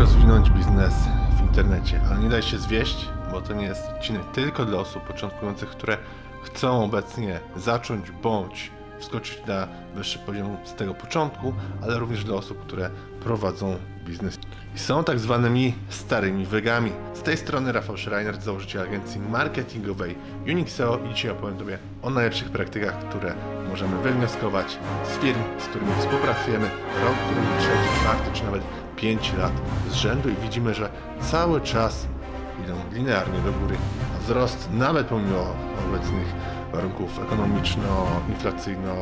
rozwinąć biznes w internecie, ale nie daj się zwieść, bo to nie jest odcinek tylko dla osób początkujących, które chcą obecnie zacząć bądź wskoczyć na wyższy poziom z tego początku, ale również dla osób, które prowadzą biznes i są tak zwanymi starymi wegami. Z tej strony Rafał Schreiner, założyciel agencji marketingowej Unixeo i dzisiaj opowiem Tobie o najlepszych praktykach, które możemy wywnioskować z firm, z którymi współpracujemy rok, drugi, trzeci, czwarty czy nawet 5 lat z rzędu i widzimy, że cały czas idą linearnie do góry, a wzrost nawet pomimo obecnych warunków ekonomiczno-inflacyjno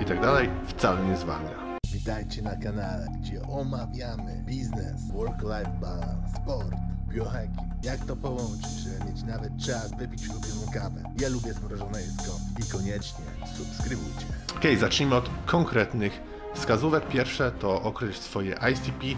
i tak wcale nie zwalnia. Witajcie na kanale, gdzie omawiamy biznes, work-life balance, sport, biohacking. Jak to połączyć, żeby mieć nawet czas wypić ulubioną kawę. Ja lubię zmrożone jedzko i koniecznie subskrybujcie. Ok, zacznijmy od konkretnych wskazówek. Pierwsze to określ swoje ICP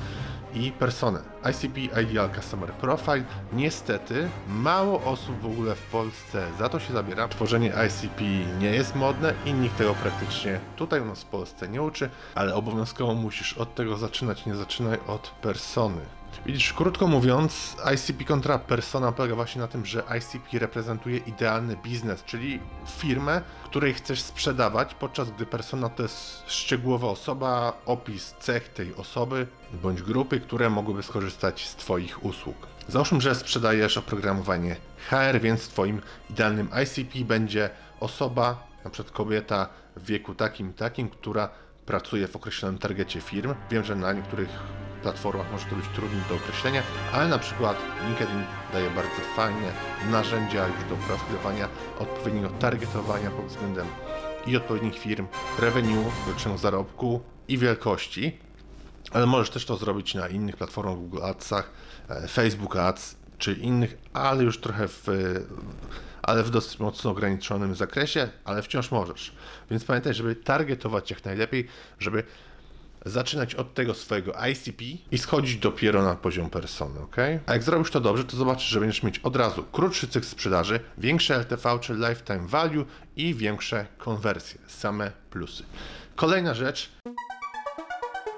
i personę. ICP Ideal Customer Profile. Niestety mało osób w ogóle w Polsce za to się zabiera. Tworzenie ICP nie jest modne i nikt tego praktycznie tutaj u nas w Polsce nie uczy, ale obowiązkowo musisz od tego zaczynać, nie zaczynaj od persony. Widzisz, krótko mówiąc, ICP kontra persona polega właśnie na tym, że ICP reprezentuje idealny biznes, czyli firmę, której chcesz sprzedawać, podczas gdy persona to jest szczegółowa osoba, opis cech tej osoby bądź grupy, które mogłyby skorzystać z Twoich usług. Załóżmy, że sprzedajesz oprogramowanie HR, więc Twoim idealnym ICP będzie osoba, na przykład kobieta w wieku takim takim, która pracuje w określonym targecie firm. Wiem, że na niektórych platformach może to być trudne do określenia, ale na przykład LinkedIn daje bardzo fajne narzędzia już do profilowania, odpowiedniego targetowania pod względem i odpowiednich firm, revenue, wyliczenia zarobku i wielkości, ale możesz też to zrobić na innych platformach, Google Adsach, e, Facebook Ads czy innych, ale już trochę w ale w dosyć mocno ograniczonym zakresie, ale wciąż możesz. Więc pamiętaj, żeby targetować jak najlepiej, żeby zaczynać od tego swojego ICP i schodzić dopiero na poziom persony, ok? A jak zrobisz to dobrze, to zobaczysz, że będziesz mieć od razu krótszy cykl sprzedaży, większe LTV czy lifetime value i większe konwersje, same plusy. Kolejna rzecz,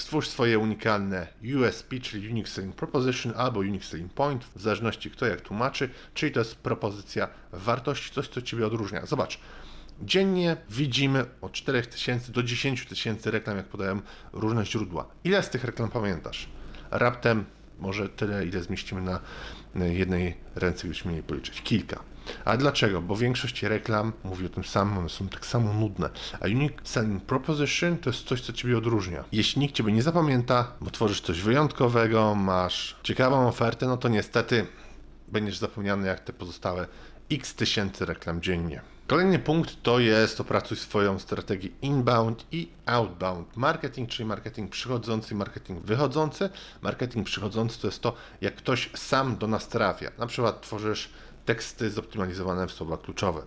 stwórz swoje unikalne USP, czyli Unique Selling Proposition albo Unique Selling Point, w zależności kto jak tłumaczy, czyli to jest propozycja wartości, coś co Ciebie odróżnia. Zobacz, dziennie widzimy od 4000 do 10 tysięcy reklam, jak podają różne źródła. Ile z tych reklam pamiętasz? Raptem może tyle, ile zmieścimy na jednej ręce, gdybyśmy mieli policzyć. Kilka. A dlaczego? Bo większość reklam mówi o tym samym, są tak samo nudne. A Unique Selling Proposition to jest coś, co Ciebie odróżnia. Jeśli nikt Ciebie nie zapamięta, bo tworzysz coś wyjątkowego, masz ciekawą ofertę, no to niestety będziesz zapomniany jak te pozostałe x tysięcy reklam dziennie. Kolejny punkt to jest opracuj swoją strategię inbound i outbound marketing, czyli marketing przychodzący marketing wychodzący. Marketing przychodzący to jest to, jak ktoś sam do nas trafia. Na przykład tworzysz teksty zoptymalizowane w słowa kluczowe.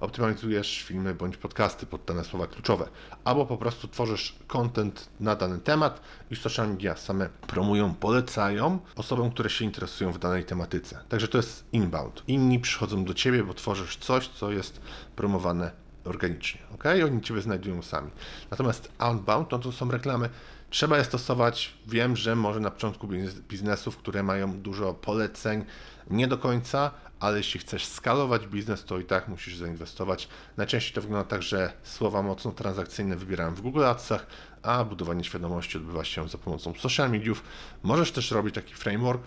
Optymalizujesz filmy bądź podcasty pod dane słowa kluczowe, albo po prostu tworzysz content na dany temat i social media same promują, polecają osobom, które się interesują w danej tematyce. Także to jest inbound. Inni przychodzą do ciebie, bo tworzysz coś, co jest promowane organicznie. ok? Oni ciebie znajdują sami. Natomiast outbound no to są reklamy. Trzeba je stosować. Wiem, że może na początku biznesów, które mają dużo poleceń, nie do końca, ale jeśli chcesz skalować biznes, to i tak musisz zainwestować. Najczęściej to wygląda tak, że słowa mocno transakcyjne wybierałem w Google Adsach, a budowanie świadomości odbywa się za pomocą social mediów. Możesz też robić taki framework,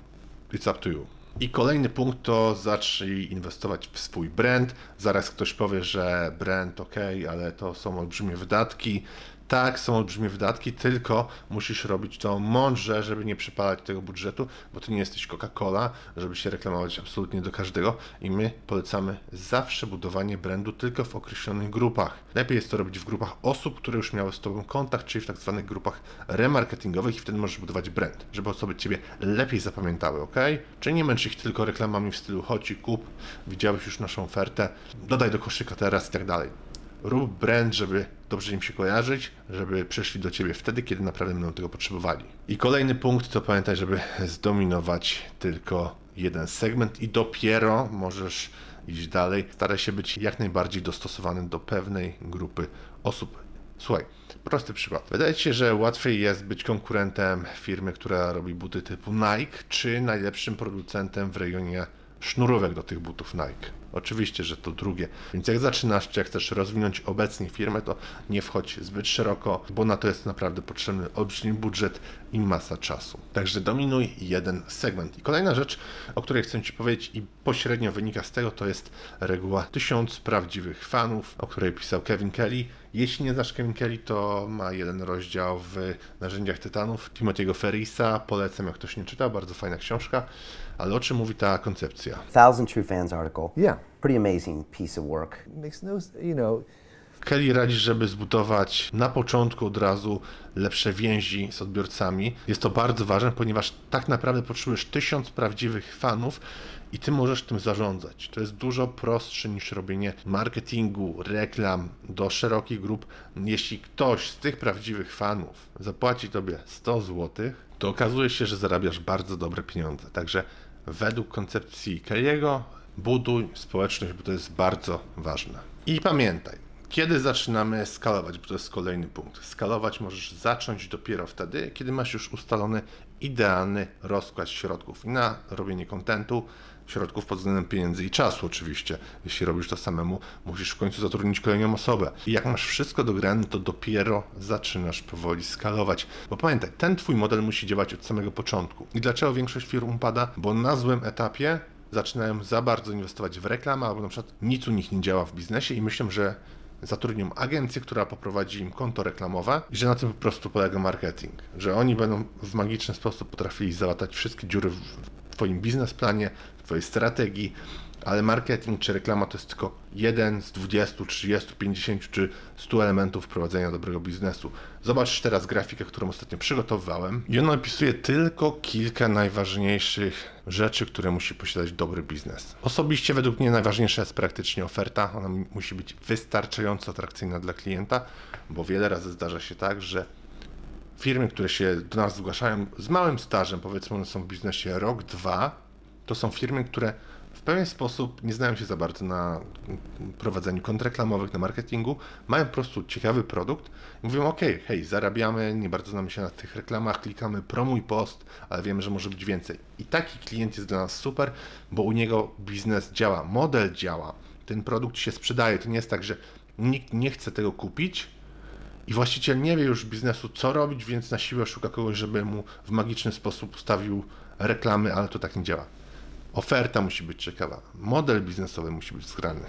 it's up to you. I kolejny punkt to zacznij inwestować w swój brand. Zaraz ktoś powie, że brand ok, ale to są olbrzymie wydatki. Tak, są olbrzymie wydatki, tylko musisz robić to mądrze, żeby nie przepalać tego budżetu, bo ty nie jesteś Coca-Cola, żeby się reklamować absolutnie do każdego i my polecamy zawsze budowanie brandu tylko w określonych grupach. Lepiej jest to robić w grupach osób, które już miały z Tobą kontakt, czyli w tak zwanych grupach remarketingowych i wtedy możesz budować brand, żeby osoby Ciebie lepiej zapamiętały, ok? Czyli nie męcz ich tylko reklamami w stylu chodź i kup, widziałeś już naszą ofertę, dodaj do koszyka teraz i tak dalej. Rób brand, żeby dobrze im się kojarzyć, żeby przyszli do ciebie wtedy, kiedy naprawdę będą tego potrzebowali. I kolejny punkt to pamiętaj, żeby zdominować tylko jeden segment i dopiero możesz iść dalej. Staraj się być jak najbardziej dostosowany do pewnej grupy osób. Słuchaj, prosty przykład. Wydaje się, że łatwiej jest być konkurentem firmy, która robi buty typu Nike, czy najlepszym producentem w rejonie sznurówek do tych butów Nike. Oczywiście, że to drugie. Więc jak zaczynasz, czy jak chcesz rozwinąć obecnie firmę, to nie wchodź zbyt szeroko, bo na to jest naprawdę potrzebny olbrzymi budżet i masa czasu. Także dominuj jeden segment. I kolejna rzecz, o której chcę Ci powiedzieć i pośrednio wynika z tego, to jest reguła tysiąc prawdziwych fanów, o której pisał Kevin Kelly. Jeśli nie znasz Kevin Kelly, to ma jeden rozdział w Narzędziach Tytanów Timothy'ego Ferrisa. Polecam, jak ktoś nie czytał, bardzo fajna książka. Ale o czym mówi ta koncepcja? Thousand True Fans article. Yeah. Pretty amazing piece of work. Makes no, you know, Kelly radzi, żeby zbudować na początku od razu lepsze więzi z odbiorcami. Jest to bardzo ważne, ponieważ tak naprawdę potrzebujesz tysiąc prawdziwych fanów i ty możesz tym zarządzać. To jest dużo prostsze niż robienie marketingu, reklam do szerokich grup. Jeśli ktoś z tych prawdziwych fanów zapłaci tobie 100 zł, to okazuje się, że zarabiasz bardzo dobre pieniądze. Także według koncepcji Kelly'ego buduj społeczność, bo to jest bardzo ważne. I pamiętaj, kiedy zaczynamy skalować, bo to jest kolejny punkt. Skalować możesz zacząć dopiero wtedy, kiedy masz już ustalony idealny rozkład środków na robienie kontentu, środków pod względem pieniędzy i czasu oczywiście. Jeśli robisz to samemu, musisz w końcu zatrudnić kolejną osobę. I jak masz wszystko dograne, to dopiero zaczynasz powoli skalować. Bo pamiętaj, ten twój model musi działać od samego początku. I dlaczego większość firm upada? Bo na złym etapie zaczynają za bardzo inwestować w reklamę, albo na przykład nic u nich nie działa w biznesie i myślą, że zatrudnią agencję, która poprowadzi im konto reklamowe i że na tym po prostu polega marketing. Że oni będą w magiczny sposób potrafili załatać wszystkie dziury w Twoim biznesplanie, w Twojej strategii, ale marketing czy reklama to jest tylko jeden z 20, 30, 50 czy 100 elementów prowadzenia dobrego biznesu. Zobacz teraz grafikę, którą ostatnio przygotowywałem i ona opisuje tylko kilka najważniejszych rzeczy, które musi posiadać dobry biznes. Osobiście według mnie najważniejsza jest praktycznie oferta. Ona musi być wystarczająco atrakcyjna dla klienta, bo wiele razy zdarza się tak, że firmy, które się do nas zgłaszają z małym stażem, powiedzmy one są w biznesie rok, dwa, to są firmy, które pewien sposób nie znają się za bardzo na prowadzeniu kont reklamowych, na marketingu, mają po prostu ciekawy produkt i mówią, ok, hej, zarabiamy, nie bardzo znamy się na tych reklamach, klikamy promuj post, ale wiemy, że może być więcej. I taki klient jest dla nas super, bo u niego biznes działa, model działa, ten produkt się sprzedaje, to nie jest tak, że nikt nie chce tego kupić, i właściciel nie wie już biznesu, co robić, więc na siłę szuka kogoś, żeby mu w magiczny sposób ustawił reklamy, ale to tak nie działa. Oferta musi być ciekawa, model biznesowy musi być zgrany.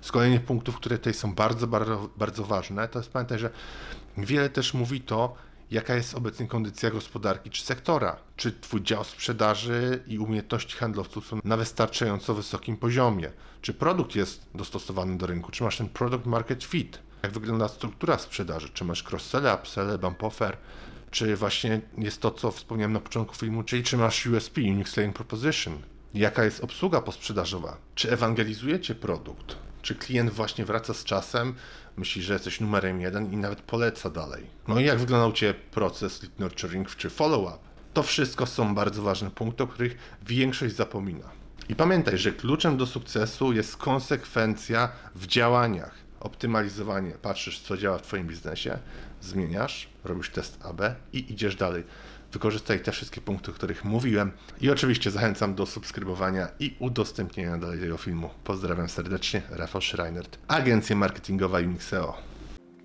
Z kolejnych punktów, które tutaj są bardzo, bardzo, bardzo ważne, to jest pamiętaj, że wiele też mówi to, jaka jest obecnie kondycja gospodarki czy sektora. Czy Twój dział sprzedaży i umiejętności handlowców są na wystarczająco wysokim poziomie? Czy produkt jest dostosowany do rynku? Czy masz ten product market fit? Jak wygląda struktura sprzedaży? Czy masz cross-selle, upselle, bump offer? Czy właśnie jest to, co wspomniałem na początku filmu, czyli czy masz USP, Unique Selling Proposition? Jaka jest obsługa posprzedażowa? Czy ewangelizujecie produkt? Czy klient właśnie wraca z czasem, myśli, że jesteś numerem jeden i nawet poleca dalej? No i jak wyglądał Ciebie proces lead nurturing czy follow-up? To wszystko są bardzo ważne punkty, o których większość zapomina. I pamiętaj, że kluczem do sukcesu jest konsekwencja w działaniach. Optymalizowanie. Patrzysz, co działa w Twoim biznesie, zmieniasz, robisz test AB i idziesz dalej. Wykorzystaj te wszystkie punkty, o których mówiłem. I oczywiście zachęcam do subskrybowania i udostępnienia dalej tego filmu. Pozdrawiam serdecznie, Rafał Schreinert, agencja marketingowa Unixeo.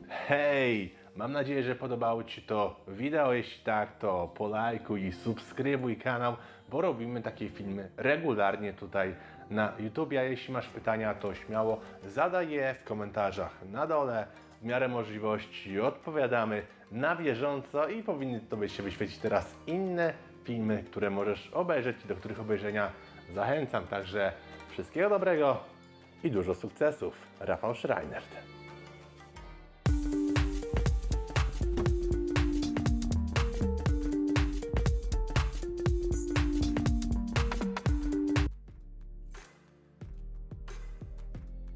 Hej! Mam nadzieję, że podobało Ci to wideo. Jeśli tak, to polajkuj i subskrybuj kanał, bo robimy takie filmy regularnie tutaj na YouTube. A jeśli masz pytania, to śmiało zadaj je w komentarzach na dole. W miarę możliwości odpowiadamy na bieżąco i powinny Tobie się wyświecić teraz inne filmy, które możesz obejrzeć i do których obejrzenia zachęcam. Także wszystkiego dobrego i dużo sukcesów. Rafał Schreiner.